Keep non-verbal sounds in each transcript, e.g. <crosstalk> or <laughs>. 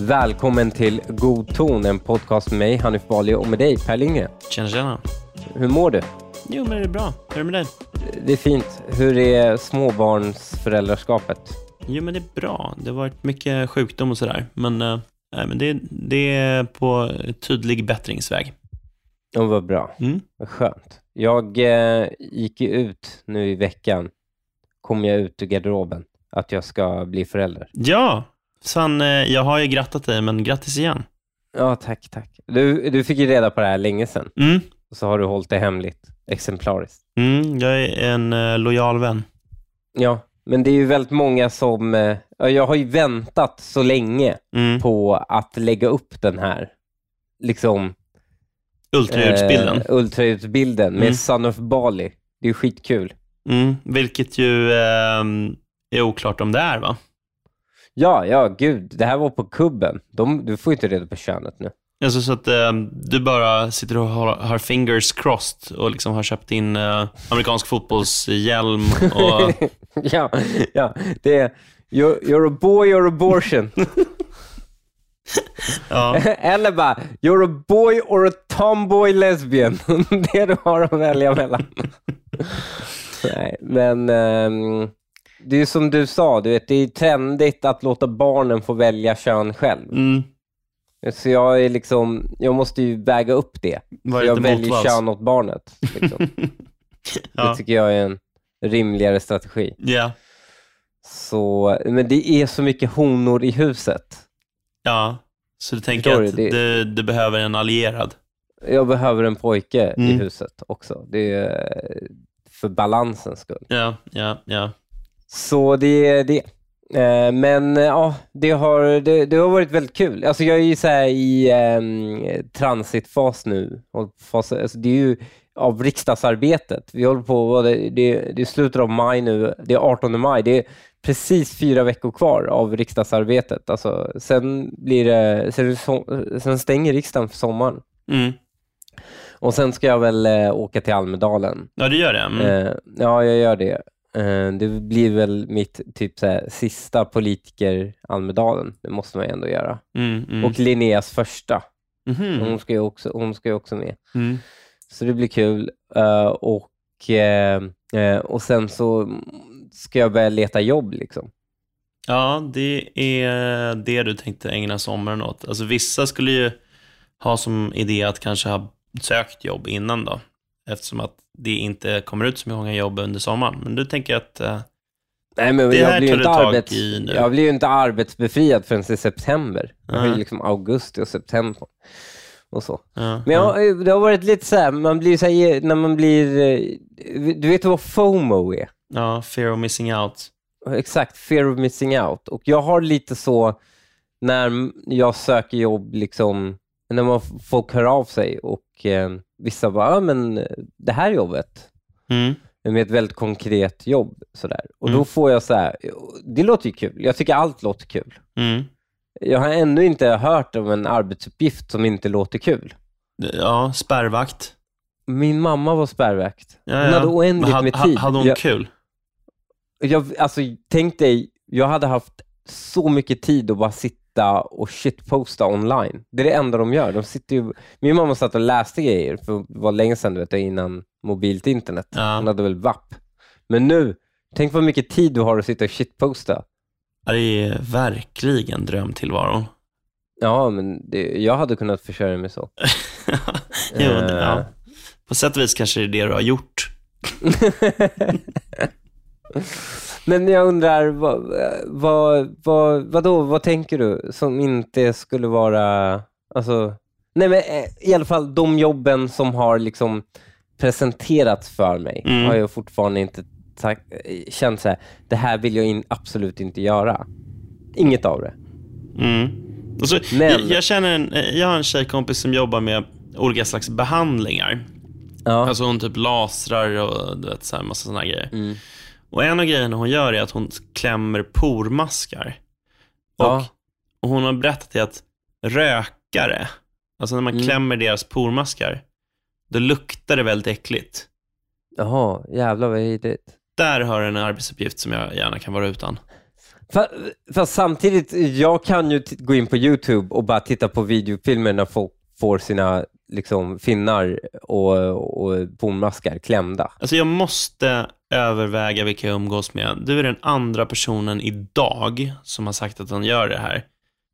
Välkommen till God ton, en podcast med mig, Hanif Bali, och med dig, Per Lindgren. Tjena, tjena. Hur mår du? Jo, men det är bra. Hur är det med dig? Det är fint. Hur är småbarnsföräldraskapet? Jo, men det är bra. Det har varit mycket sjukdom och sådär, men, äh, men det, det är på tydlig bättringsväg. Ja, vad bra. Mm. Vad skönt. Jag eh, gick ju ut nu i veckan, kom jag ut ur garderoben, att jag ska bli förälder. Ja, San, eh, jag har ju grattat dig, men grattis igen. Ja, tack, tack. Du, du fick ju reda på det här länge sedan, Mm. och så har du hållit det hemligt, exemplariskt. Mm, jag är en eh, lojal vän. Ja, men det är ju väldigt många som... Eh, ja, jag har ju väntat så länge Mm. på att lägga upp den här liksom Ultraljudsbilden. eh, ultraljudsbilden med Mm. Son of Bali. Det är skitkul. Mm. Vilket ju ehm, är oklart om det är, va? Ja, ja, gud. Det här var på kubben. De, du får ju inte reda på könet nu. Alltså så att ehm, du bara sitter och har, har fingers crossed och liksom har köpt in eh, amerikansk fotbollshjälm och... <laughs> ja, ja, det är you're, you're a boy or abortion. <laughs> <laughs> ja. Eller bara, you're a boy or a tomboy lesbian. <laughs> det du har att välja mellan. <laughs> Nej, men ehm, det är som du sa, du vet, det är trendigt att låta barnen få välja kön själv. Mm. Så jag är liksom, jag måste ju väga upp det. Var Så jag väljer motvalls? kön åt barnet. Liksom. Ja. Det tycker jag är en rimligare strategi. Ja. Så, men det är så mycket honor i huset. Ja. Så du tänker Förstår att du? du, du behöver en allierad? Jag behöver en pojke i Mm. huset också. Det är för balansens skull. Ja, ja, ja. Så det är det. Eh, Men eh, ja, det har, det, det har varit väldigt kul. Alltså jag är ju så här i eh, transitfas nu. Fas, alltså det är ju av riksdagsarbetet. Vi håller på, det, det, det är slutet av maj nu, det är 18 maj. Det är precis fyra veckor kvar av riksdagsarbetet. Alltså, sen, blir det, sen, sen stänger riksdagen för sommaren. Mm. Och sen ska jag väl eh, åka till Almedalen. Ja, du gör det? Mm. Eh, ja, jag gör det. Eh, det blir väl mitt typ så här, sista politiker Almedalen. Det måste man ju ändå göra. Mm, mm. Och Linneas första. Mhm. Hon ska ju också, hon ska också med. Mm. Så det blir kul. Eh, och, eh, och sen så ska jag börja leta jobb liksom. Ja, det är det du tänkte ägna sommaren åt. Alltså vissa skulle ju ha som idé att kanske ha sökt jobb innan då, eftersom att det inte kommer ut så många jobb under sommaren. Men du tänker att eh, Nej, men Det jag här blir, tar inte du tag arbets, i nu. jag blir ju inte arbetsbefriad förrän i september. Jag har liksom augusti och september och så. ja, Men ja. jag, det har varit lite så här, man blir så här, när man blir, eh, du vet vad FOMO är? Ja, fear of missing out. Exakt, fear of missing out. Och jag har lite så när jag söker jobb, liksom, när man, folk hör av sig och eh, vissa bara, ja men det här jobbet, Mm. med ett väldigt konkret jobb. Sådär. Och då Mm. får får jag så här, det låter ju kul. Jag tycker allt låter kul. Mm. Jag har ännu inte hört om en arbetsuppgift som inte låter kul. Ja, spärrvakt. Min mamma var spärrvakt. Ja, Hon ja. hade oändligt ha- med ha- tid. Hade hon jag, kul? Jag, alltså, tänk dig, jag hade haft så mycket tid att bara sitta och shitposta online. Det är det enda de gör. De sitter ju, min mamma satt och läste grejer för det var länge sedan, du vet, innan mobilt internet. Ja. Hon hade väl VAP. Men nu, tänk vad mycket tid du har att sitta och shitposta. Ja, Det är verkligen drömtillvaron. Ja, men det, jag hade kunnat försörja mig så. <laughs> jo, Eh. ja. På sätt och vis kanske det är det du har gjort. <laughs> Men jag undrar, vad, vad, vad, vadå, vad tänker du som inte skulle vara, alltså, nej men eh, i alla fall de jobben som har liksom presenterats för mig Mm. har jag fortfarande inte sagt, eh, känt så här, det här vill jag in, absolut inte göra. Inget av det. Mm. Och så, Men- jag, jag, känner en, jag har en tjejkompis som jobbar med olika slags behandlingar. Ja. Alltså hon typ lasrar och vet, så här, massa sådana grejer. Mm. Och en av grejerna hon gör är att hon klämmer pormaskar. Och, Ja. och hon har berättat det att rökare, alltså när man Mm. klämmer deras pormaskar, då luktar det väldigt äckligt. Jaha, jävlar vad vidrigt. Där har du en arbetsuppgift som jag gärna kan vara utan. Fast, samtidigt, jag kan ju gå in på YouTube och bara titta på videofilmer när folk får sina liksom, finnar och, och bonmaskar klämda. Alltså jag måste överväga vilka jag umgås med. Du är den andra personen idag som har sagt att han gör det här,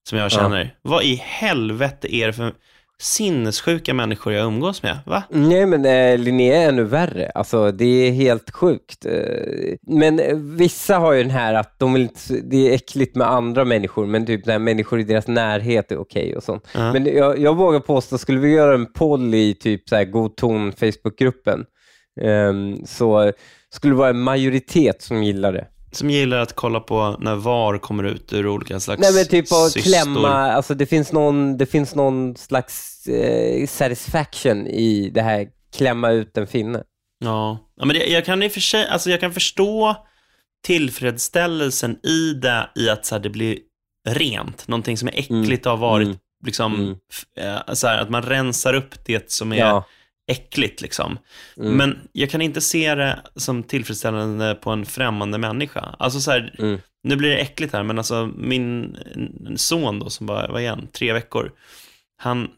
som jag känner. Vad i helvete är det för sinnessjuka människor jag umgås med? Va? Nej, men eh, Linnea är ännu värre. Alltså, det är helt sjukt. Eh, men eh, vissa har ju den här att de vill det är äckligt med andra människor, men typ när människor i deras närhet är okej och sånt. Ja. Men jag, jag vågar påstå, skulle vi göra en poll i typ så här God ton Facebookgruppen, så skulle det vara en majoritet som gillar det. Som gillar att kolla på när VAR kommer ut ur olika slags Nej men typ att klämma, alltså det finns någon, det finns någon slags eh, satisfaction i det här klämma ut en finne. Ja, ja men det, jag kan i för sig, alltså jag kan förstå tillfredsställelsen i det, i att så här, det blir rent. Någonting som är äckligt har varit, Mm. liksom, Mm. eh, så här, att man rensar upp det som är Ja. Äckligt. Liksom. Mm. Men jag kan inte se det som tillfredsställande på en främmande människa. Alltså så här, Mm. nu blir det äckligt här, men alltså min son då, som var, vad är han, tre veckor, han,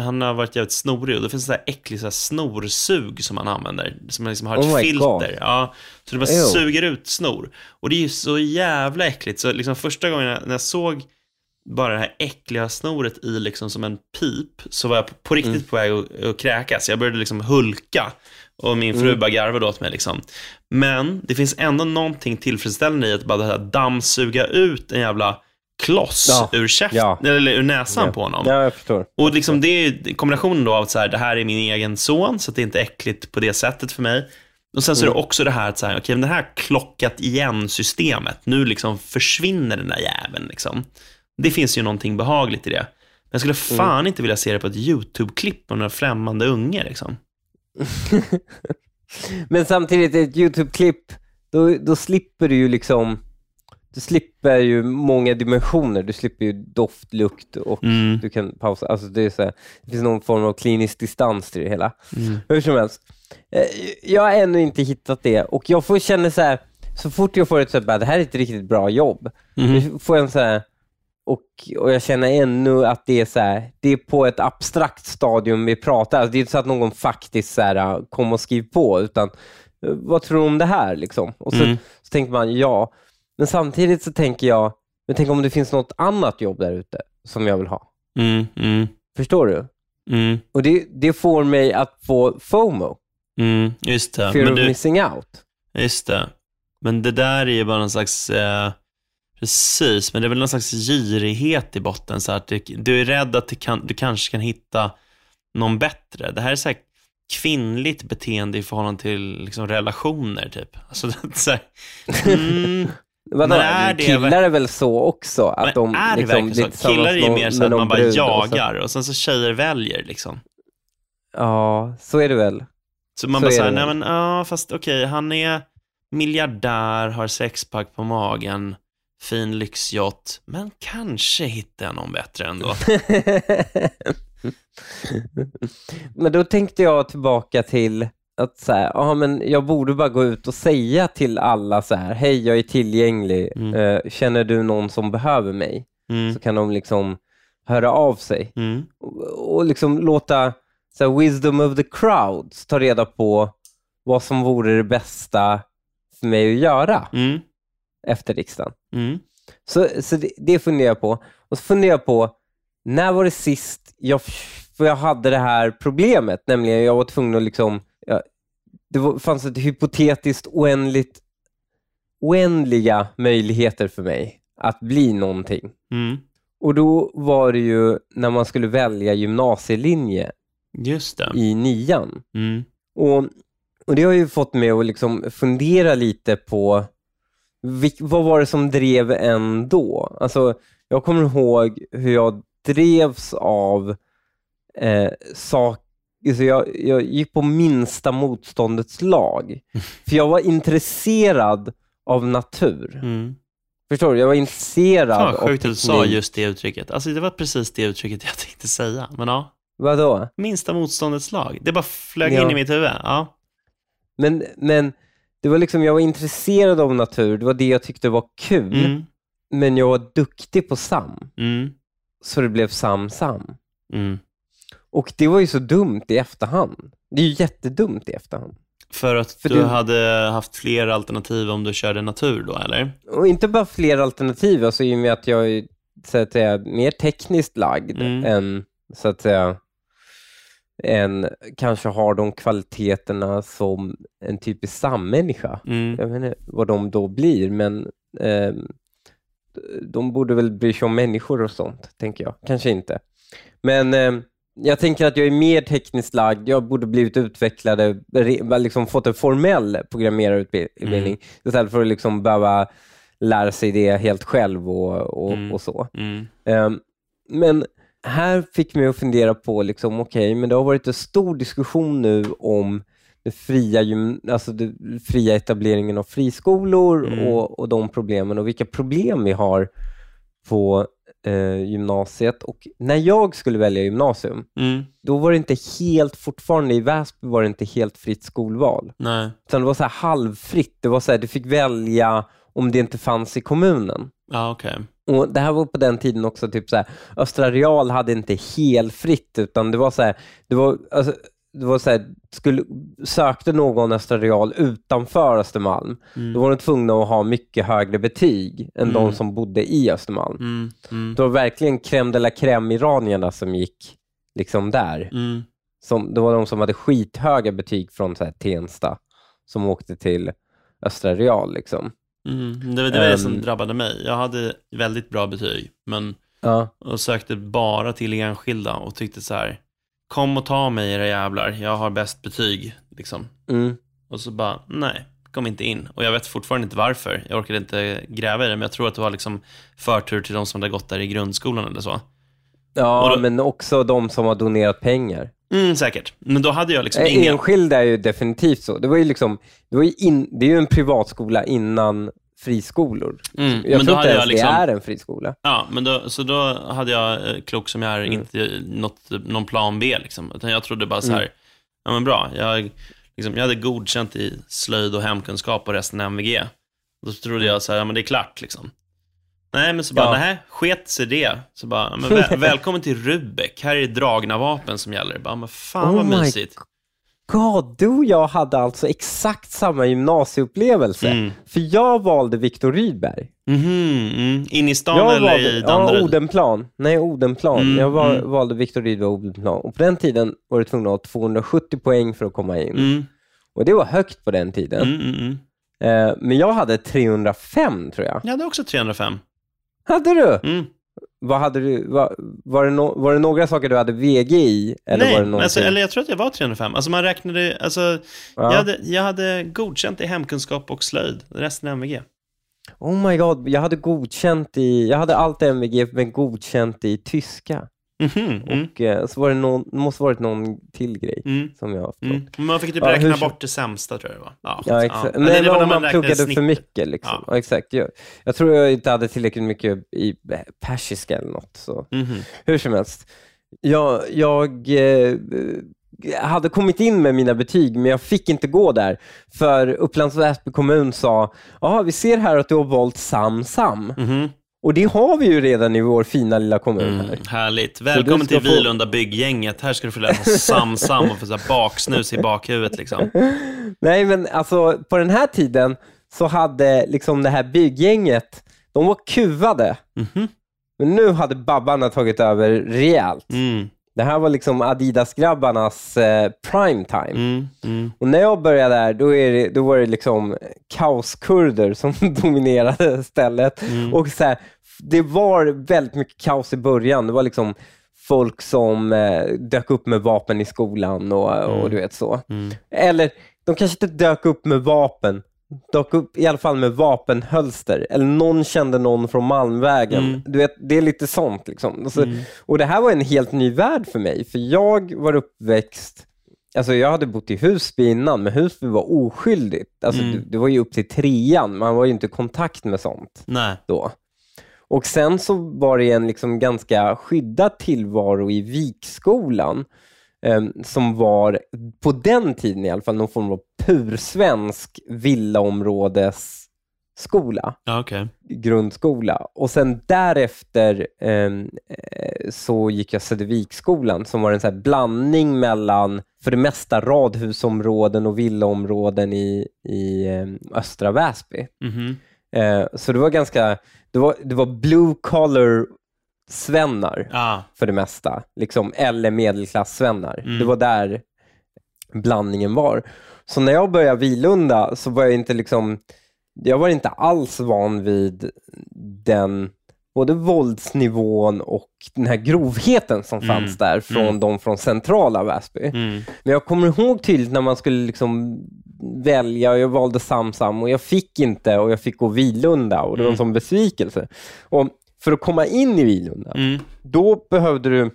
han har varit jävligt snorig och det finns så här äcklig så här snorsug som han använder, som liksom har ett Oh filter. God. Ja, så det bara Ew. suger ut snor. Och det är ju så jävla äckligt, så liksom första gången när jag såg bara det här äckliga snoret i liksom som en pip, så var jag på, riktigt Mm. på väg att, att kräkas. Jag började liksom hulka och min fru Mm. bara garvade åt mig. Liksom. Men det finns ändå någonting tillfredsställande i att bara det här dammsuga ut en jävla kloss Ja. ur käften, Ja. eller ur näsan Ja. på honom. Ja, jag förstår. Och liksom det är kombinationen då av att så här, det här är min egen son, så det inte är äckligt på det sättet för mig. Och sen så är det Mm. också det här att så här, men det här klockat igen-systemet, nu liksom försvinner den där jäveln. Liksom. Det finns ju någonting behagligt i det. Men jag skulle Mm. fan inte vilja se det på ett YouTube-klipp med några främmande unge. Liksom. <laughs> Men samtidigt, ett YouTube-klipp, då, då slipper du ju liksom, du slipper ju många dimensioner. Du slipper ju doft, lukt och Mm. du kan pausa. Alltså det, är så här, det finns någon form av klinisk distans till det hela. Mm. Hur som helst. Eh, Jag har ännu inte hittat det och jag får känna så här, så fort jag får ett så här, det här är ett riktigt bra jobb, då får jag en så här, och, och jag känner ännu att det är så här, det är på ett abstrakt stadium vi pratar. Alltså, det är inte så att någon faktiskt så här, kom och skriv på, utan eh, vad tror du om det här? Liksom? Och så, Mm. så tänker man ja, men samtidigt så tänker jag, men tänk om det finns något annat jobb där ute som jag vill ha. Mm. Mm. Förstår du? Mm. Och det, det får mig att få FOMO, Mm. Just det. fear Men of du, missing out. Just det. Men det där är ju bara någon slags, eh, precis, men det är väl någon slags girighet i botten. Så att du, du är rädd att du, kan, du kanske kan hitta någon bättre. Det här är så här kvinnligt beteende i förhållande till liksom, relationer, typ. Alltså, <laughs> det är så här, mm, <laughs> Vadå? Är det Killar är väl så också? Att men de är det liksom verkligen så? Killar är ju mer så att man bara brud och så- jagar och sen så tjejer väljer liksom. Ja, så är det väl. Så man Så bara är såhär, det nej men ja, fast okej, han är miljardär, har sexpack på magen, fin lyxyacht, men kanske hittar jag någon bättre ändå. <laughs> men då tänkte jag tillbaka till att så här, ja, men jag borde bara gå ut och säga till alla så här, hej jag är tillgänglig, Mm. Eh, känner du någon som behöver mig? Mm, Så kan de liksom höra av sig mm, och, och liksom låta så här, wisdom of the crowds ta reda på vad som vore det bästa för mig att göra mm, efter riksdagen. mm, Så, så det, det funderar jag på. Och så funderar jag på, när var det sist jag, för jag hade det här problemet, nämligen jag var tvungen att liksom, jag, det var, fanns ett hypotetiskt oändligt, oändliga möjligheter för mig att bli någonting. mm. Och då var det ju när man skulle välja gymnasielinje i nian. Mm, Och, och det har ju fått mig att liksom fundera lite på vad var det som drev en då? Alltså, jag kommer ihåg hur jag drevs av eh, sak, alltså jag, jag gick på minsta motståndets lag. <laughs> För jag var intresserad av natur. mm. Förstår du? Jag var intresserad av sjukt att du sa just det uttrycket. Alltså det var precis det uttrycket jag tänkte säga, men ja. Vadå? Minsta motståndets lag. Det bara flög Ja. in i mitt huvud. Ja. Men, men det var liksom, jag var intresserad av natur, det var det jag tyckte var kul, Mm. men jag var duktig på SAM, Mm. så det blev SAM-SAM. Mm. Och det var ju så dumt i efterhand. Det är ju jättedumt i efterhand. För att För du du- hade haft fler alternativ om du körde natur då, eller? Och inte bara fler alternativ, alltså i och med att jag är så att säga, mer tekniskt lagd Mm. än, så att säga, än kanske har de kvaliteterna som en typisk sammänniska. Mm. Jag vet inte vad de då blir, men eh, de borde väl bry sig om människor och sånt, tänker jag. Kanske inte. Men eh, jag tänker att jag är mer tekniskt lagd. Jag borde blivit utvecklade, re- liksom fått en formell programmerarutbildning Mm. istället för att liksom behöva lära sig det helt själv och, och, Mm. och så. Mm. Ehm, men här fick mig att fundera på, liksom, okej, men det har varit en stor diskussion nu om den fria, alltså fria etableringen av friskolor Mm. och, och de problemen och vilka problem vi har på eh, gymnasiet. Och när jag skulle välja gymnasium, Mm. då var det inte helt, fortfarande i Väsby var det inte helt fritt skolval. Nej. Utan det var så halvfritt. Det var så här, du fick välja om det inte fanns i kommunen. Ja, okej. Och Det här var på den tiden också, typ så här, Östra Real hade inte helfritt, utan det var så här, det var, alltså, det var så här, skulle, sökte någon Östra Real utanför Östermalm, Mm. då var de tvungna att ha mycket högre betyg än de Mm. som bodde i Östermalm. Mm. Mm. Det var verkligen crème de la crème-iranierna som gick liksom där. Mm. Som, det var de som hade skithöga betyg från så här, Tensta som åkte till Östra Real. Liksom. Mm. Det var det, var det som Ehm. drabbade mig. Jag hade väldigt bra betyg, men Ja. och sökte bara till enskilda och tyckte så här, kom och ta mig era jävlar, jag har bäst betyg, liksom. Mm. Och så bara, nej, kom inte in. Och jag vet fortfarande inte varför. Jag orkade inte gräva i det, men jag tror att det var liksom förtur till de som hade gått där i grundskolan eller så. Ja, då- men också de som har donerat pengar. Mm, säkert. Men då hade jag liksom Eh, ingen... Enskilda är ju definitivt så. Det, var ju liksom, det, var ju in, det är ju en privatskola innan friskolor. Mm, Jag men tror då inte hade ens jag liksom... det är en friskola. Ja, men då, så då hade jag, eh, klok som jag är, Mm. inte något, någon plan B. Liksom. Utan jag trodde bara så Mm. här, ja men bra, jag, liksom, jag hade godkänt i slöjd och hemkunskap och resten MVG. Då trodde jag så här, ja men det är klart liksom. Nej, men så bara, Ja. nej, sket sig det. Så bara, men väl, <laughs> välkommen till Rubek, här är det dragna vapen som gäller. Bara, men fan Oh vad my mysigt. God, du och jag hade alltså exakt samma gymnasieupplevelse. Mm. För jag valde Viktor Rydberg. Mhm, mm. In i stan Jag eller valde, i ja, Danderyd? Odenplan. Nej, Odenplan. Mm, jag var, mm. valde Viktor Rydberg Odenplan. Och på den tiden var du tvungen att ha 270 poäng för att komma in. Mm, Och det var högt på den tiden. mm, mm, mm. Eh, men jag hade 305 tror jag. Jag hade också 305. Hade du? Mm. Vad hade du var, var, det no, var det några saker du hade VG i? Eller Nej, var det någonting? alltså, eller jag tror att jag var 305. Alltså man räknade, alltså, Ja. jag, hade, jag hade godkänt i hemkunskap och slöjd, resten är MVG. Oh my god, jag hade godkänt i, jag hade allt MVG men godkänt i tyska. Mhm, mm, Och eh, så var det någon, det måste varit någon till grej mm, som jag har förstått. mm. Men Man fick typ Ja, räkna hur- bort det sämsta tror jag det var. Ja, Ja, exakt. Ja. Men Eller det var när om man räknade pluggade för snittet. mycket. Liksom. Ja. Ja. exakt. Jag, jag tror jag inte hade tillräckligt mycket i eh, persiska eller något. Så. Mhm. Hur som helst. Jag, jag eh, hade kommit in med mina betyg, men jag fick inte gå där. För Upplands Väsby kommun sa, ja vi ser här att du har valt SAM-SAM. Mhm. Och det har vi ju redan i vår fina lilla kommun Mm, här. härligt. Välkommen till få- Vilunda bygggänget. Här ska du få läsa Sam-Sam och få så baksnus i bakhuvudet. Liksom. <laughs> Nej, men alltså på den här tiden så hade liksom det här bygggänget, de var kuvade. Mhm. Men nu hade babbarna tagit över rejält. Mm, Det här var liksom Adidas-grabbarnas eh, prime time. mm, mm. Och när jag började där, då, är det, då var det liksom kaoskurder som <laughs> dominerade stället. Mm. Och så här, Det var väldigt mycket kaos i början. Det var liksom folk som eh, dök upp med vapen i skolan och, och du vet så. Mm. Eller de kanske inte dök upp med vapen, dök upp i alla fall med vapenhölster. Eller någon kände någon från Malmvägen. Mm. Du vet, det är lite sånt. Liksom. Alltså, Mm. Och Det här var en helt ny värld för mig, för jag var uppväxt Alltså jag hade bott i Husby innan, men Husby var oskyldigt. Alltså Mm. det, det var ju upp till trean, man var ju inte i kontakt med sånt Nej. då. Och sen så var det en liksom ganska skyddad tillvaro i Vikskolan eh, som var, på den tiden i alla fall, någon form av pursvensk villaområdesskola okej. grundskola. Och sen därefter eh, så gick jag Söderviksskolan som var en så blandning mellan för det mesta radhusområden och villaområden i, i ehm, östra Väsby. Mhm. Eh, så det var ganska, det var, det var blue collar svennar Ja, för det mesta, liksom, eller medelklass-svennar. Mm. Det var där blandningen var. Så när jag började Vilunda så var jag inte liksom, jag var inte alls van vid den både våldsnivån och den här grovheten som Mm. fanns där från Mm. de från centrala Väsby. mm. Men jag kommer ihåg tydligt när man skulle liksom välja och jag valde Samsam och jag fick inte och jag fick gå Vilunda och det var en Mm. sån besvikelse. Och för att komma in i Vilunda, Mm. då behövde du...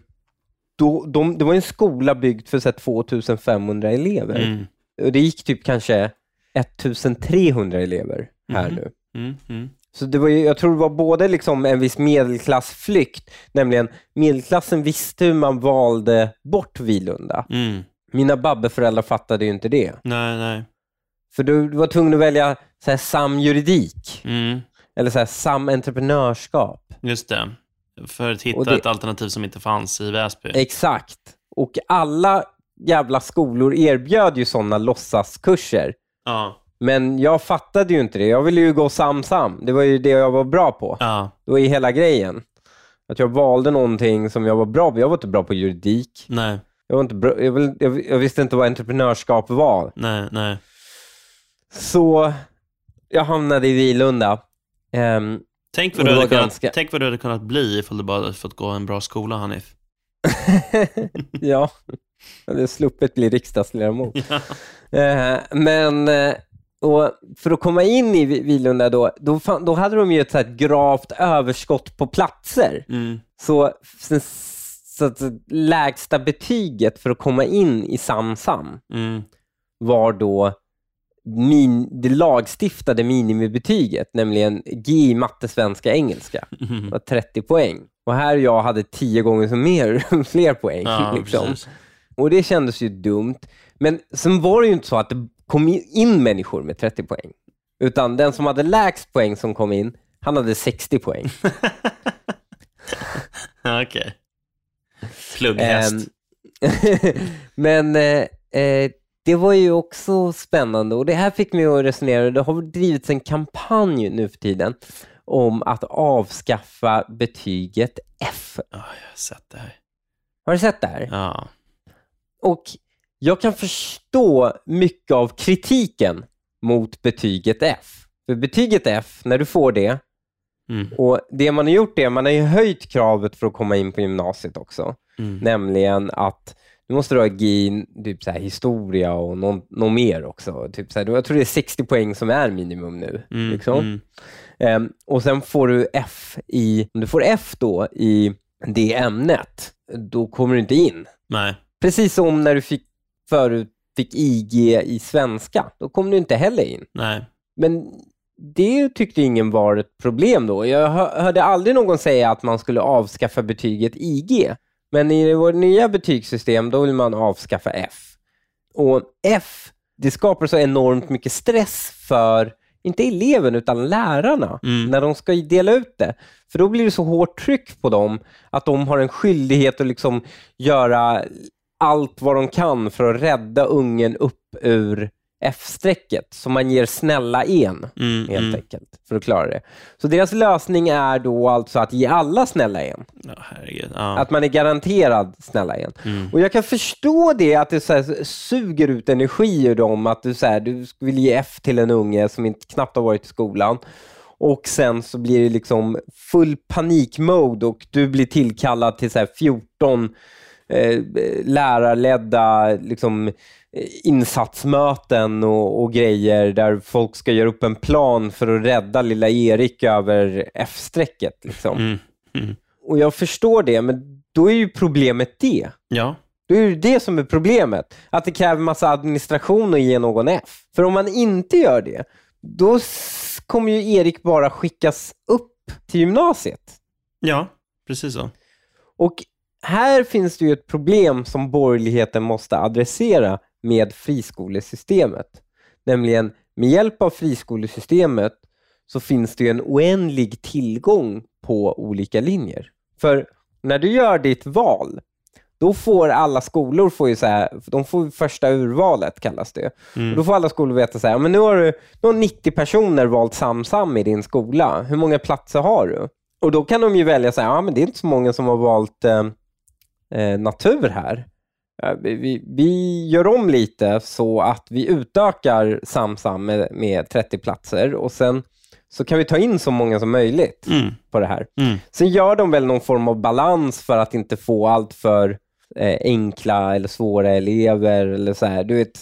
Då, de, det var en skola byggd för så här, 2500 elever. Mm. Och det gick typ kanske 1300 elever här Mhm. nu. Mm. Mm. Så det var ju, jag tror det var både liksom en viss medelklassflykt, nämligen medelklassen visste hur man valde bort Vilunda. Mina babbeföräldrar fattade ju inte det. Nej, nej. För du, du var tvungen att välja så här, samjuridik Mm. eller så här, samentreprenörskap. Just det. För att hitta det- ett alternativ som inte fanns i Väsby. Exakt. Och alla jävla skolor erbjöd ju sådana låtsaskurser. Ja. Men jag fattade ju inte det. Jag ville ju gå sam-sam. Det var ju det jag var bra på. Ja. Det var ju hela grejen. Att jag valde någonting som jag var bra på. Jag var inte bra på juridik. Nej, Jag, var inte bra, jag, vill- jag, jag visste inte vad entreprenörskap var. nej, nej. Så jag hamnade i Vilunda. Ehm, Tänk vad, du hade kunnat, ganska- tänk vad du hade kunnat bli ifall du bara hade fått gå en bra skola, Hanif. <laughs> ja, jag hade sluppit bli riksdagsledamot. <laughs> Ja. Eh, men eh, och för att komma in i Vi- Vilunda då, då, fan, då hade de ju ett så gravt överskott på platser. Mm. Så, så, så att lägsta betyget för att komma in i Samsam Mm. var då min, det lagstiftade minimibetyget, nämligen G i matte, svenska, engelska. Det Mm. var 30 poäng. Och här jag hade tio gånger så mer, <laughs> fler poäng. Ja, liksom. Och det kändes ju dumt. Men sen var det ju inte så att det kom in människor med 30 poäng. Utan den som hade lägst poäng som kom in, han hade 60 poäng. <laughs> Okej. Plugghäst. Ehm, <laughs> Men eh, eh, det var ju också spännande och det här fick mig att resonera. Det har drivits en kampanj nu för tiden om att avskaffa betyget F. Ja, jag har sett det här. Har du sett det här? Ja. Och jag kan förstå mycket av kritiken mot betyget F. För betyget F, när du får det, Mm. och det man har gjort är, man har höjt kravet för att komma in på gymnasiet också. Mm. Nämligen att du måste ha G i typ så här, historia och någon, någon mer också. Typ så här, jag tror det är 60 poäng som är minimum nu. Mm. Liksom. Ehm, och sen får du F i, om du får F då i det ämnet, då kommer du inte in. Nej. Precis som när du fick, förut fick IG i svenska, då kom du inte heller in. Nej. Men det tyckte ingen var ett problem då. Jag hör- hörde aldrig någon säga att man skulle avskaffa betyget IG. Men i vårt nya betygssystem, då vill man avskaffa F. Och F, det skapar så enormt mycket stress för, inte eleven, utan lärarna, Mm. när de ska dela ut det. För då blir det så hårt tryck på dem att de har en skyldighet att liksom göra allt vad de kan för att rädda ungen upp ur F-strecket. Så man ger snälla en, Mm. helt Mm. enkelt, för att klara det. Så deras lösning är då alltså att ge alla snälla en. Herregud. Ja. Att man är garanterad snälla en. Mm. Och jag kan förstå det, att det så här suger ut energi ur dem, att du, så här, du vill ge F till en unge som inte knappt har varit i skolan. Och sen så blir det liksom full panikmode och du blir tillkallad till så här 14 eh, lärarledda liksom, insatsmöten och, och grejer där folk ska göra upp en plan för att rädda lilla Erik över F-strecket. Liksom. Mm. Mm. Och jag förstår det, men då är ju problemet det. Ja. Då är det det som är problemet. Att det kräver massa administration att ge någon F. För om man inte gör det, då kommer ju Erik bara skickas upp till gymnasiet. Ja, precis så. Och här finns det ju ett problem som borgerligheten måste adressera med friskolesystemet. Nämligen med hjälp av friskolesystemet så finns det en oändlig tillgång på olika linjer. För när du gör ditt val, då får alla skolor får ju så här, de får första urvalet kallas det. Mm. Och då får alla skolor veta så här, men nu har, du, nu har 90 personer valt SamSam i din skola. Hur många platser har du? Och då kan de ju välja så här, ja men det är inte så många som har valt eh, eh, natur här. Vi, vi gör om lite så att vi utökar SamSam med, med 30 platser och sen så kan vi ta in så många som möjligt Mm. på det här. Mm. Sen gör de väl någon form av balans för att inte få allt för eh, enkla eller svåra elever. Eller så här. Du vet,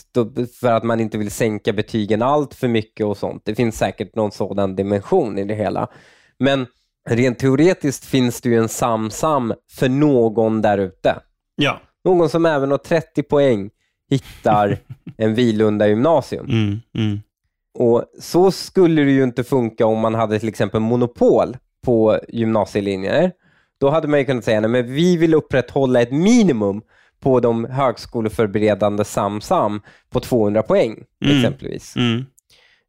för att man inte vill sänka betygen allt för mycket och sånt. Det finns säkert någon sådan dimension i det hela. Men rent teoretiskt finns det ju en SamSam för någon där ute. Ja. Någon som även har 30 poäng hittar <laughs> en Vilunda gymnasium. Mm. Mm. Och Så skulle det ju inte funka om man hade till exempel monopol på gymnasielinjer. Då hade man ju kunnat säga att vi vill upprätthålla ett minimum på de högskoleförberedande SamSam på 200 poäng Mm. exempelvis. Mm.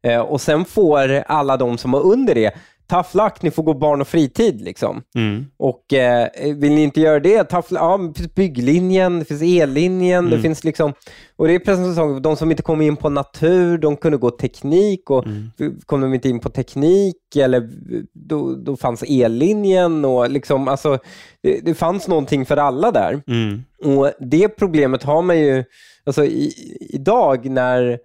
Eh, och Sen får alla de som har under det, tough luck, ni får gå barn och fritid. Liksom. Mm. Och eh, Vill ni inte göra det, tough, ja, det finns bygglinjen, det finns ellinjen, det Mm. finns liksom... Och det är precis som de som inte kom in på natur, de kunde gå teknik och Mm. kom de inte in på teknik eller då, då fanns ellinjen och liksom, alltså, det, det fanns någonting för alla där. Mm. Och Det problemet har man ju alltså, i, idag när,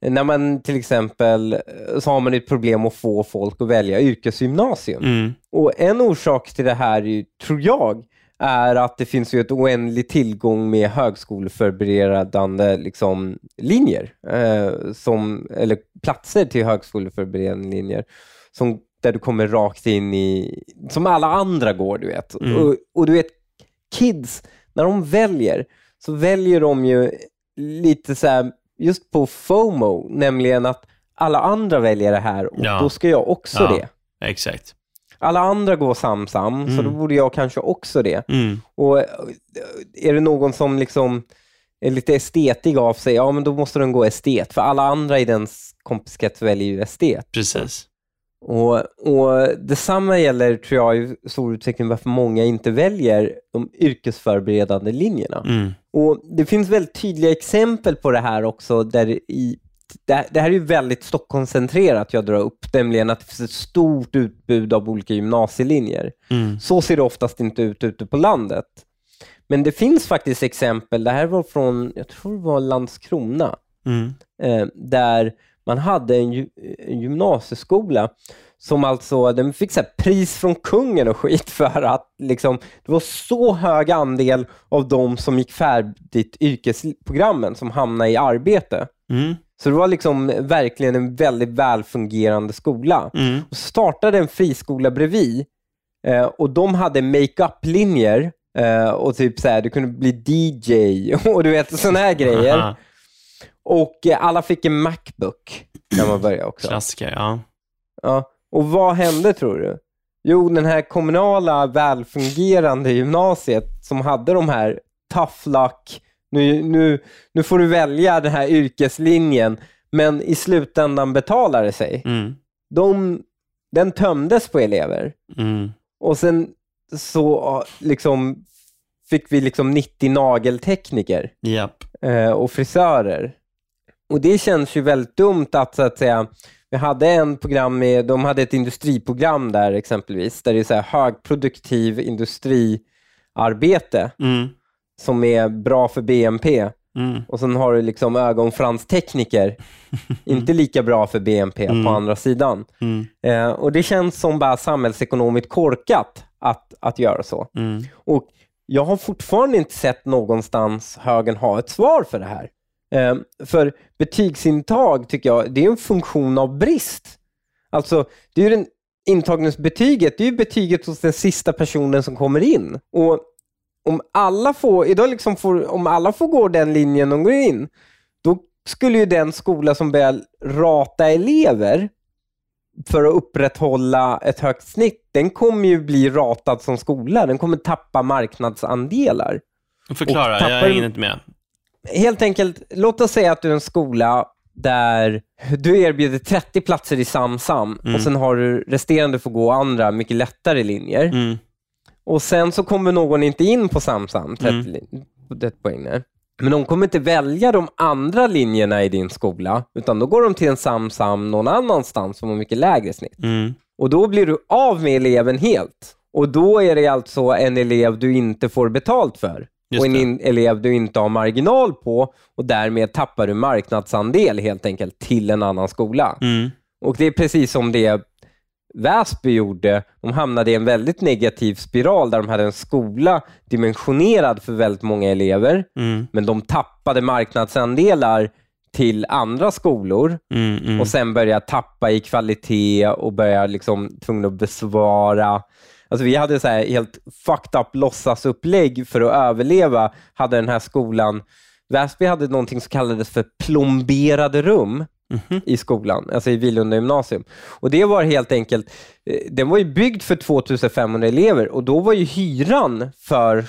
när man till exempel så har man ett problem att få folk att välja yrkesgymnasium. Mm. Och En orsak till det här, ju, tror jag, är att det finns ju ett oändlig tillgång med högskoleförberedande liksom, linjer, eh, som, eller platser till högskoleförberedande linjer, som, där du kommer rakt in i, som alla andra går, du vet. Mm. Och, och du vet, kids, när de väljer, så väljer de ju lite så här, just på FOMO, nämligen att alla andra väljer det här och Ja. då ska jag också Ja. det. Exakt. Alla andra går SamSam, så Mm. då borde jag kanske också det. Mm. Och eh, är det någon som liksom är lite estetig av sig, ja men då måste den gå estet, för alla andra i dens kompiskrets väljer ju estet. Precis. Och, och Detsamma gäller, tror jag, i stor utsträckning varför många inte väljer de yrkesförberedande linjerna. Mm. Och Det finns väldigt tydliga exempel på det här också. Där i, det, det här är ju väldigt Stockholmscentrerat jag drar upp, nämligen att det finns ett stort utbud av olika gymnasielinjer. Mm. Så ser det oftast inte ut ute på landet. Men det finns faktiskt exempel, det här var från, jag tror det var Landskrona, Mm. eh, där man hade en, en gymnasieskola som alltså, den fick så här pris från kungen och skit för att liksom, det var så hög andel av de som gick färdigt yrkesprogrammen som hamnade i arbete. Mm. Så det var liksom verkligen en väldigt välfungerande skola. Mm. Och startade en friskola bredvid eh, och de hade make-up-linjer eh, och typ så här, du kunde bli DJ <laughs> och du vet sådana här grejer. Aha. <laughs> Och eh, alla fick en Macbook när man började också. Klassiker, ja. Ja. Och vad hände tror du? Jo, den här kommunala välfungerande gymnasiet som hade de här tough luck, nu, nu, nu får du välja den här yrkeslinjen, men i slutändan betalar det sig. Mm. De, den tömdes på elever. Mm. Och sen så liksom fick vi liksom 90 nageltekniker Japp. eh, och frisörer. Och det känns ju väldigt dumt att, så att säga, vi hade en program med, de hade ett industriprogram där exempelvis, där det är så här högproduktiv industriarbete Mm. som är bra för BNP. Mm. Och sen har du liksom ögonfranstekniker, <laughs> inte lika bra för BNP Mm. på andra sidan. Mm. Eh, och Det känns som bara samhällsekonomiskt korkat att, att göra så. Mm. Och Jag har fortfarande inte sett någonstans högern ha ett svar för det här. Eh, för betygsintag tycker jag, det är en funktion av brist. Alltså, det är ju den intagningsbetyget, det är ju betyget hos den sista personen som kommer in. Och om alla får, idag liksom får, om alla får gå den linjen de går in, då skulle ju den skola som börjar rata elever för att upprätthålla ett högt snitt, den kommer ju bli ratad som skola. Den kommer tappa marknadsandelar. Förklara, tappar- jag hänger inte med. Helt enkelt, låt oss säga att du är en skola där du erbjuder 30 platser i SamSam Mm. och sen har du resterande får gå andra mycket lättare linjer. Mm. Och sen så kommer någon inte in på SamSam, 30 Mm. lin- på 30 poäng där. Men de kommer inte välja de andra linjerna i din skola, utan då går de till en SamSam någon annanstans som har mycket lägre snitt. Mm. Och då blir du av med eleven helt. Och då är det alltså en elev du inte får betalt för. Just och en in- elev du inte har marginal på och därmed tappar du marknadsandel helt enkelt till en annan skola. Mm. Och det är precis som det Väsby gjorde. De hamnade i en väldigt negativ spiral där de hade en skola dimensionerad för väldigt många elever, Mm. men de tappade marknadsandelar till andra skolor Mm. Mm. och sen började tappa i kvalitet och började liksom tvungen att besvara. Alltså vi hade så här helt fucked up låtsasupplägg för att överleva, hade den här skolan. Väsby hade någonting som kallades för plomberade rum Mhm. i skolan, alltså i Vilunda gymnasium. Och det var helt enkelt, eh, den var ju byggd för 2500 elever och då var ju hyran för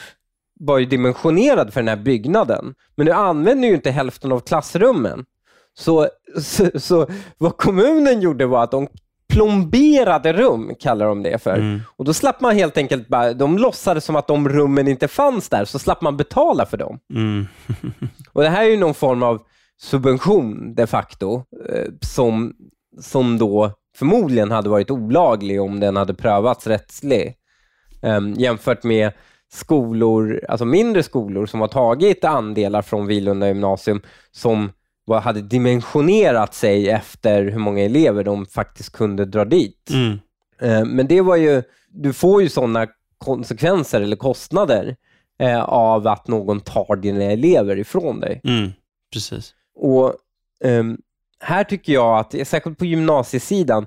var ju dimensionerad för den här byggnaden. Men nu använder ju inte hälften av klassrummen. Så, så, så vad kommunen gjorde var att de plomberade rum, kallar de det för. Mm. Och då slapp man helt enkelt bara, de låtsades som att de rummen inte fanns där, så slapp man betala för dem. Mm. <laughs> Och Det här är ju någon form av subvention de facto, eh, som, som då förmodligen hade varit olaglig om den hade prövats rättslig. Ehm, jämfört med skolor, alltså mindre skolor som har tagit andelar från Vilunda gymnasium som hade dimensionerat sig efter hur många elever de faktiskt kunde dra dit. Mm. Eh, Men det var ju, du får ju sådana konsekvenser eller kostnader eh, av att någon tar dina elever ifrån dig. Mm. Precis. Och ehm, Här tycker jag att, särskilt på gymnasiesidan,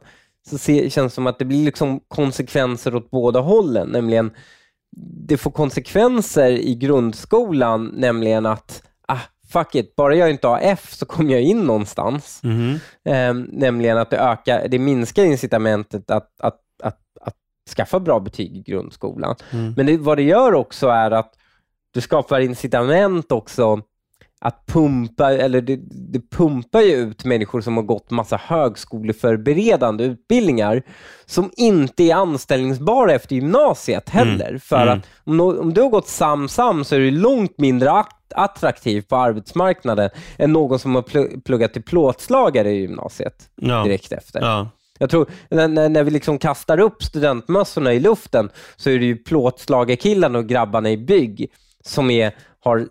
så se, känns det som att det blir liksom konsekvenser åt båda hållen. Nämligen, det får konsekvenser i grundskolan, nämligen att fuck it, bara jag inte har F så kommer jag in någonstans. Mhm. Ehm, nämligen att det, ökar, det minskar incitamentet att, att, att, att skaffa bra betyg i grundskolan. Mm. Men det, vad det gör också är att du skapar incitament också att pumpa, eller det, det pumpar ju ut människor som har gått massa högskoleförberedande utbildningar som inte är anställningsbara efter gymnasiet heller. För Mm. att om, om du har gått SamSam så är du långt mindre att, attraktiv på arbetsmarknaden än någon som har pl- pluggat till plåtslagare i gymnasiet Ja. direkt efter. Ja. Jag tror, när, när, när vi liksom kastar upp studentmössorna i luften så är det ju plåtslagarkillarna och grabbarna i bygg som är, har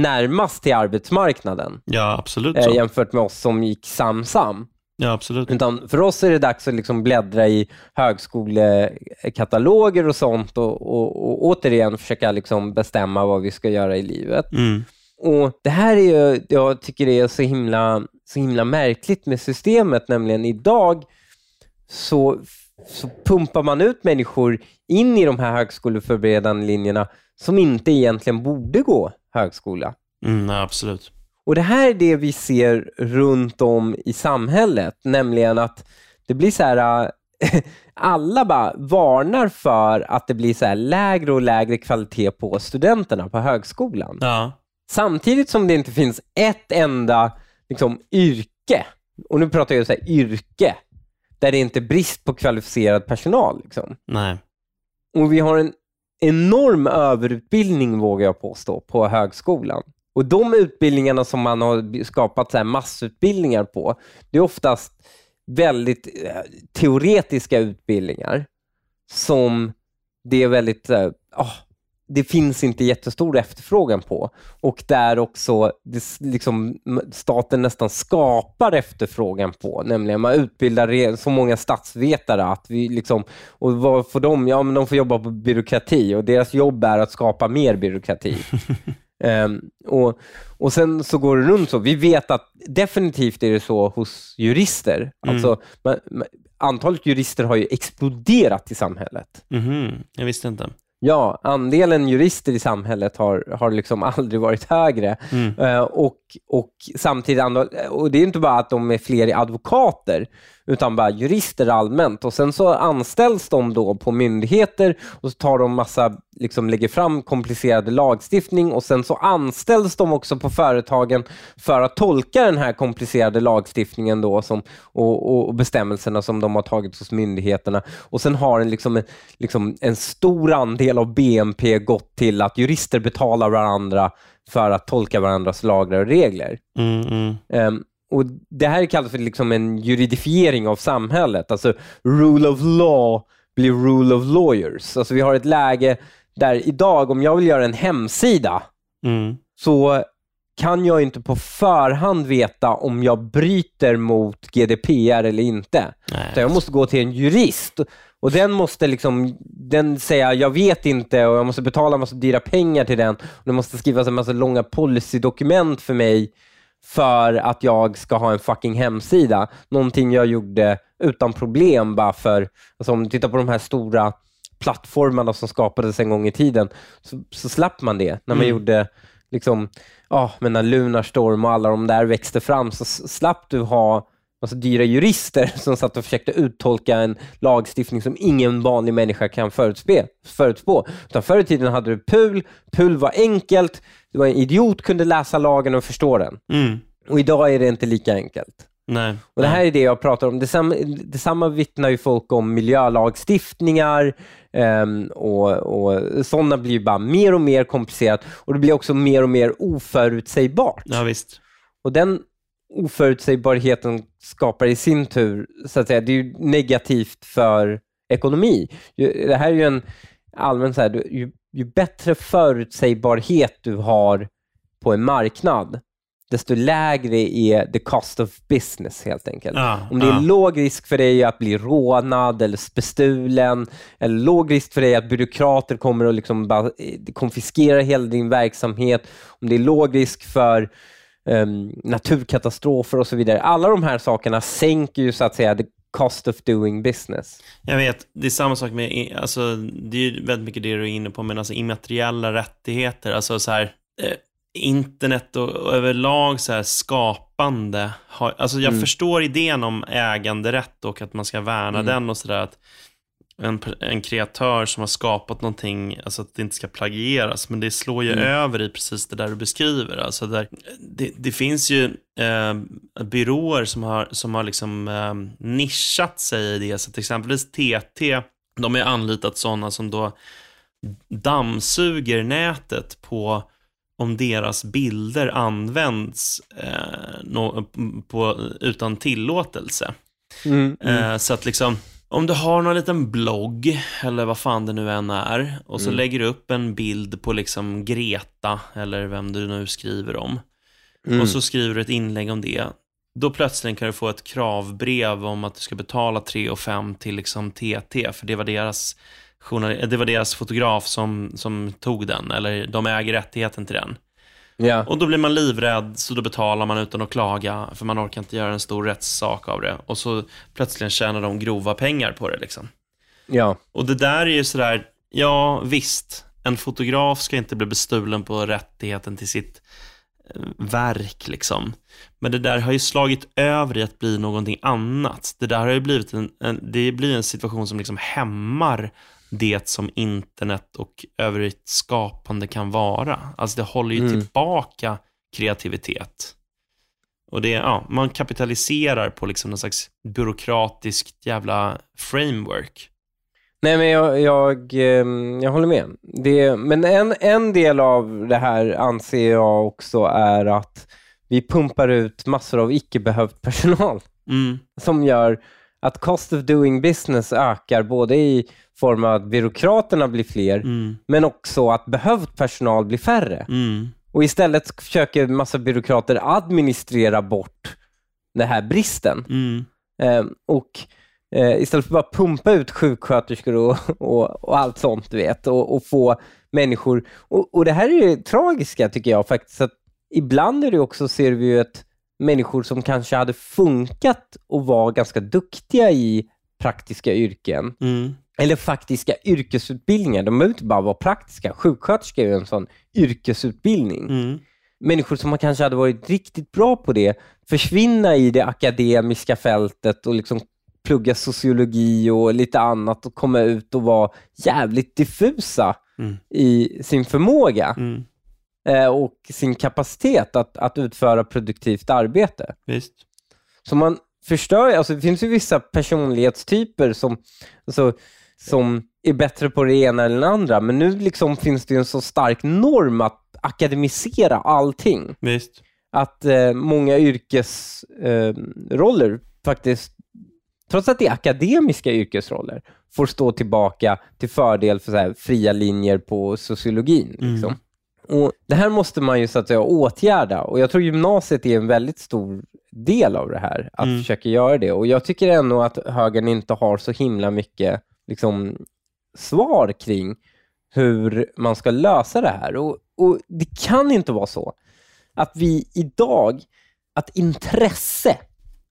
närmast till arbetsmarknaden ja, absolut eh, så. jämfört med oss som gick SamSam. Ja, absolut. Utan för oss är det dags att liksom bläddra i högskolekataloger och sånt och, och, och återigen försöka liksom bestämma vad vi ska göra i livet. Mm. Och Det här är ju, jag tycker det är så himla, så himla märkligt med systemet, nämligen idag så, så pumpar man ut människor in i de här högskoleförberedande linjerna som inte egentligen borde gå högskola. Mm, absolut. Och Det här är det vi ser runt om i samhället, nämligen att det blir så här, äh, <laughs> alla bara varnar för att det blir så här lägre och lägre kvalitet på studenterna på högskolan. Ja. Samtidigt som det inte finns ett enda liksom, yrke, och nu pratar jag så här, yrke, där det inte är brist på kvalificerad personal. Liksom. Nej. Och vi har en enorm överutbildning, vågar jag påstå, på högskolan. Och de utbildningarna som man har skapat så massutbildningar på, det är oftast väldigt eh, teoretiska utbildningar som det är väldigt, ah, det finns inte jättestor efterfrågan på och där också det, liksom, staten nästan skapar efterfrågan på, nämligen man utbildar så många statsvetare att vi liksom, och vad får de? Ja, men de får jobba på byråkrati och deras jobb är att skapa mer byråkrati. <laughs> Ehm, och, och sen så går det runt så. Vi vet att definitivt är det så hos jurister. Mm. Alltså, man, man, antalet jurister har ju exploderat i samhället. Mhm. Jag visste inte. Ja, andelen jurister i samhället har, har liksom <laughs> aldrig varit högre. Mm. Eh, och, och samtidigt, och det är inte bara att de är fler advokater, utan bara jurister allmänt. Och Sen så anställs de då på myndigheter och så tar de massa, liksom lägger fram komplicerade lagstiftning och sen så anställs de också på företagen för att tolka den här komplicerade lagstiftningen då som, och, och bestämmelserna som de har tagit hos myndigheterna. Och Sen har en, liksom, en, liksom en stor andel av BNP gått till att jurister betalar varandra för att tolka varandras lagar och regler. Mm, mm. Um, och Det här kallas för liksom en juridifiering av samhället. Alltså rule of law blir rule of lawyers. Alltså vi har ett läge där idag, om jag vill göra en hemsida, Mm. så kan jag inte på förhand veta om jag bryter mot GDPR eller inte. Nej. Så jag måste gå till en jurist och den måste liksom, den säga jag vet inte och jag måste betala en massa dyra pengar till den. Och det måste skrivas en massa långa policydokument för mig för att jag ska ha en fucking hemsida. Någonting jag gjorde utan problem bara för, alltså om du tittar på de här stora plattformarna som skapades en gång i tiden, så, så slapp man det. När man Mm. gjorde, liksom, ja, men när Lunarstorm och alla de där växte fram så slapp du ha massa dyra jurister <laughs> som satt och försökte uttolka en lagstiftning som ingen vanlig människa kan förutspå. förutspå. Utan förr i tiden hade du PUL, PUL var enkelt, det var en idiot kunde läsa lagen och förstå den. Mm. Och idag är det inte lika enkelt. Nej. Och Det här är det jag pratar om. Detsamma, detsamma vittnar ju folk om miljölagstiftningar ehm, och, och sådana blir bara mer och mer komplicerat och det blir också mer och mer oförutsägbart. Ja, visst. Och den oförutsägbarheten skapar i sin tur, så att säga, det är ju negativt för ekonomi. Det här är ju en allmän, så här, ju, ju bättre förutsägbarhet du har på en marknad, desto lägre är the cost of business helt enkelt. Ja, Om det är ja. låg risk för dig att bli rånad eller bestulen, eller låg risk för dig att byråkrater kommer att liksom eh, konfiskera hela din verksamhet, om det är låg risk för em, naturkatastrofer och så vidare. Alla de här sakerna sänker ju så att säga the cost of doing business. Jag vet, det är samma sak med, alltså, det är ju väldigt mycket det du är inne på, men alltså immateriella rättigheter, alltså så här, eh, internet och, och överlag så här skapande, har, alltså jag Mm. förstår idén om äganderätt och att man ska värna Mm. den och sådär, att en, en kreatör som har skapat någonting, alltså att det inte ska plagieras, men det slår ju Mm. över i precis det där du beskriver. Alltså där, det, det finns ju eh, byråer som har, som har liksom, eh, nischat sig i det, så att exempelvis TT, de har anlitat sådana som då dammsuger nätet på om deras bilder används eh, nå- på, utan tillåtelse. Mm. Eh, så att liksom, om du har någon liten blogg, eller vad fan det nu än är, och så Mm. lägger du upp en bild på liksom Greta, eller vem du nu skriver om, Mm. och så skriver du ett inlägg om det, då plötsligt kan du få ett kravbrev om att du ska betala 3 och 5 till liksom TT, för det var deras, det var deras fotograf som, som tog den, eller de äger rättigheten till den. Ja. Och då blir man livrädd, så då betalar man utan att klaga, för man orkar inte göra en stor rättssak av det. Och så plötsligt tjänar de grova pengar på det. Liksom. ja. Och det där är ju sådär, ja visst, en fotograf ska inte bli bestulen på rättigheten till sitt eh, verk. Liksom. Men det där har ju slagit över i att bli någonting annat. Det där har ju blivit en, en, det blir en situation som liksom hämmar det som internet och övrigt skapande kan vara. Alltså det håller ju Mm. tillbaka kreativitet. Och det, ja, man kapitaliserar på liksom någon slags byråkratiskt jävla framework. Nej, men jag, jag, ehm, jag håller med. Det, men en, en del av det här anser jag också är att vi pumpar ut massor av icke behövd personal Mm, som gör att cost of doing business ökar både i form av att byråkraterna blir fler, mm, men också att behövd personal blir färre. mm, Och istället försöker massa byråkrater administrera bort den här bristen. mm. Eh, och eh, istället för att bara pumpa ut sjuksköterskor och, och, och allt sånt, du vet, och, och få människor... Och, och det här är det tragiska, tycker jag faktiskt, att ibland är det också, ser vi ju att människor som kanske hade funkat och var ganska duktiga i praktiska yrken, Mm. eller faktiska yrkesutbildningar, de behöver inte bara vara praktiska. Sjuksköterska är ju en sån yrkesutbildning Mm. människor som kanske hade varit riktigt bra på det försvinna i det akademiska fältet och liksom plugga sociologi och lite annat och komma ut och vara jävligt diffusa Mm. i sin förmåga Mm. Eh, och sin kapacitet att, att utföra produktivt arbete. Visst. Så man förstör, alltså det finns ju vissa personlighetstyper som, alltså, som är bättre på det ena eller det andra, men nu liksom finns det en så stark norm att akademisera allting. Visst. Att eh, många yrkesroller eh, faktiskt, trots att det är akademiska yrkesroller, får stå tillbaka till fördel för så här, fria linjer på sociologin. Mm. Och Det här måste man ju så att säga åtgärda och jag tror gymnasiet är en väldigt stor del av det här, att Mm. försöka göra det. Och jag tycker ändå att högern inte har så himla mycket liksom, svar kring hur man ska lösa det här. Och, och Det kan inte vara så att vi idag, att intresse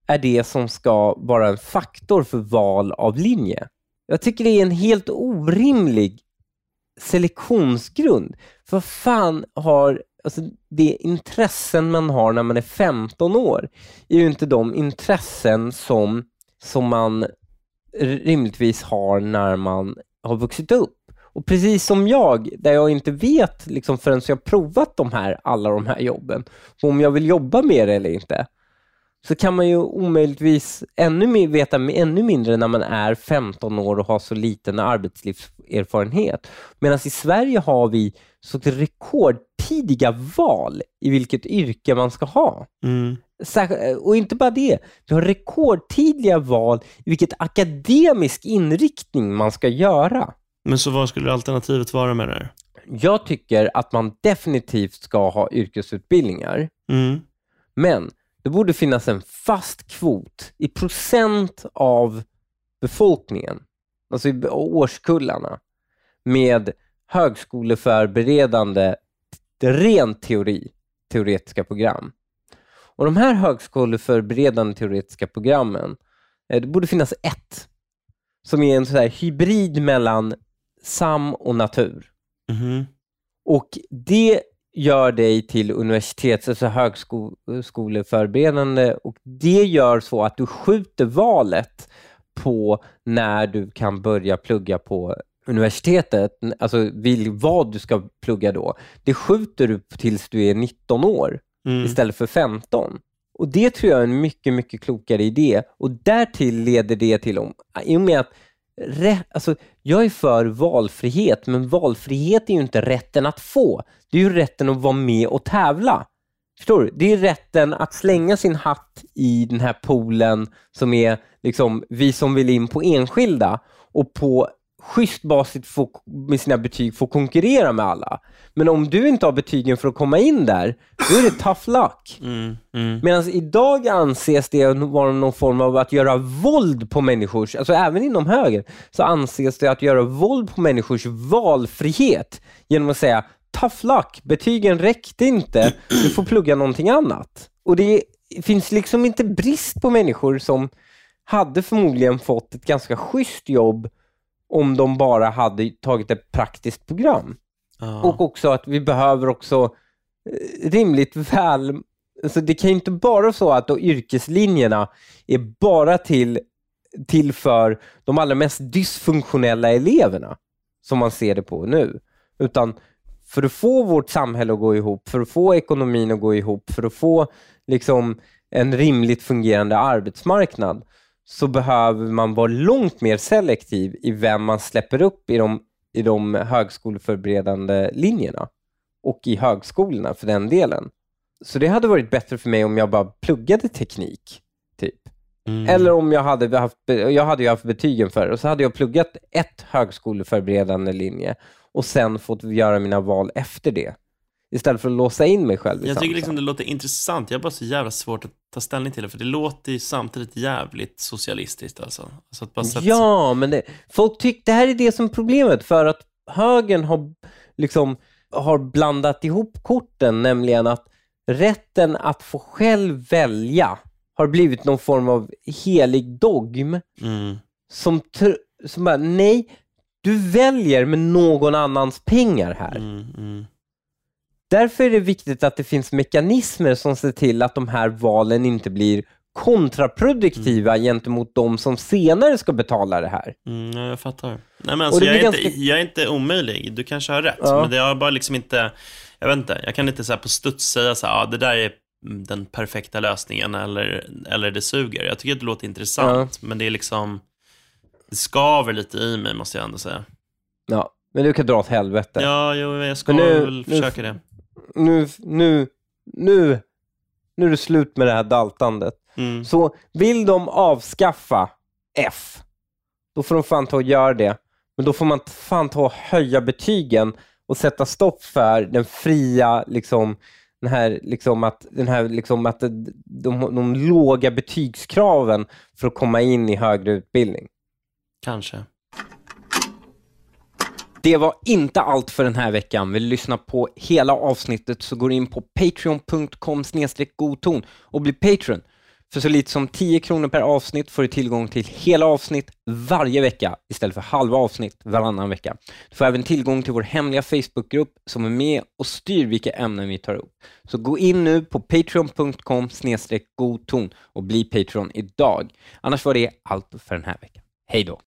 är det som ska vara en faktor för val av linje. Jag tycker det är en helt orimlig selektionsgrund. För fan har, alltså det intressen man har när man är 15 år är ju inte de intressen som, som man rimligtvis har när man har vuxit upp. Och precis som jag, där jag inte vet liksom förrän jag provat de här, alla de här jobben, om jag vill jobba med det eller inte, så kan man ju omöjligtvis ännu mer, veta ännu mindre när man är 15 år och har så liten arbetslivserfarenhet. Medan i Sverige har vi så rekordtidiga val i vilket yrke man ska ha. Mm. Och inte bara det, vi har rekordtidiga val i vilket akademisk inriktning man ska göra. Men så vad skulle alternativet vara med det här? Jag tycker att man definitivt ska ha yrkesutbildningar, Mm. men det borde finnas en fast kvot i procent av befolkningen, alltså i årskullarna, med högskoleförberedande, ren teori, teoretiska program. Och de här högskoleförberedande teoretiska programmen, eh, det borde finnas ett, som är en sån här hybrid mellan SAM och natur. Mhm. Och det gör dig till universitets, alltså högskoleförberedande och det gör så att du skjuter valet på när du kan börja plugga på universitetet, alltså vad du ska plugga då. Det skjuter du tills du är 19 år Mm. istället för 15. Och Det tror jag är en mycket, mycket klokare idé. Och därtill leder det till, om, i och med att rätt, alltså, jag är för valfrihet, men valfrihet är ju inte rätten att få. Det är ju rätten att vara med och tävla. Förstår du? Det är rätten att slänga sin hatt i den här poolen som är liksom vi som vill in på enskilda och på schysst basis få, med sina betyg få konkurrera med alla. Men om du inte har betygen för att komma in där, då är det tough luck. Mm. Mm. Medan idag anses det vara någon form av att göra våld på människors, alltså även inom höger, så anses det att göra våld på människors valfrihet genom att säga tough luck, betygen räckte inte, du får plugga någonting annat. Och det finns liksom inte brist på människor som hade förmodligen fått ett ganska schysst jobb om de bara hade tagit ett praktiskt program. Ja. Och också att vi behöver också eh, rimligt väl, alltså det kan ju inte bara vara så att då yrkeslinjerna är bara till, till för de allra mest dysfunktionella eleverna, som man ser det på nu. Utan för att få vårt samhälle att gå ihop, för att få ekonomin att gå ihop, för att få liksom en rimligt fungerande arbetsmarknad, så behöver man vara långt mer selektiv i vem man släpper upp i de, i de högskoleförberedande linjerna och i högskolorna för den delen. Så det hade varit bättre för mig om jag bara pluggade teknik, typ. Mm. Eller om jag hade haft, jag hade ju haft betygen för och så hade jag pluggat ett högskoleförberedande linje och sen fått göra mina val efter det. Istället för att låsa in mig själv i Jag tycker liksom det låter intressant. Jag har bara så jävla svårt att ta ställning till det, för det låter ju samtidigt jävligt socialistiskt alltså. alltså Ja, men det, folk tycker det här är det som är problemet för att högern har liksom har blandat ihop korten, nämligen att rätten att få själv välja har blivit någon form av helig dogm Mm. som, som bara, nej, du väljer med någon annans pengar här. Mm. Mm. Därför är det viktigt att det finns mekanismer som ser till att de här valen inte blir kontraproduktiva gentemot de som senare ska betala det här. Mm, ja, jag fattar. Nej, men alltså, jag, är blir inte, ganska- jag är inte omöjlig. Du kanske har rätt. Ja. Men det har bara liksom inte... Jag vet inte. Jag kan inte så här på studs säga så här, ah, det där är den perfekta lösningen eller, eller det suger. Jag tycker att det låter intressant, men det är liksom... Det skaver lite i mig, måste jag ändå säga. Ja, men du kan dra åt helvete. Ja, jo, jag ska nu- väl nu- försöka det. Nu, nu, nu, nu är det slut med det här daltandet. Mm. Så vill de avskaffa F, då får de fan ta och göra det. Men då får man fan ta och höja betygen och sätta stopp för den fria, liksom, den här, liksom att, den här, liksom att de, de, de låga betygskraven för att komma in i högre utbildning. Kanske. Det var inte allt för den här veckan. Vill du lyssna på hela avsnittet så går du in på patreon.com godton och bli Patreon. För så lite som 10 kronor per avsnitt får du tillgång till hela avsnitt varje vecka istället för halva avsnitt varannan vecka. Du får även tillgång till vår hemliga Facebookgrupp som är med och styr vilka ämnen vi tar upp. Så gå in nu på patreon.com godton och bli Patreon idag. Annars var det allt för den här veckan. Hej då!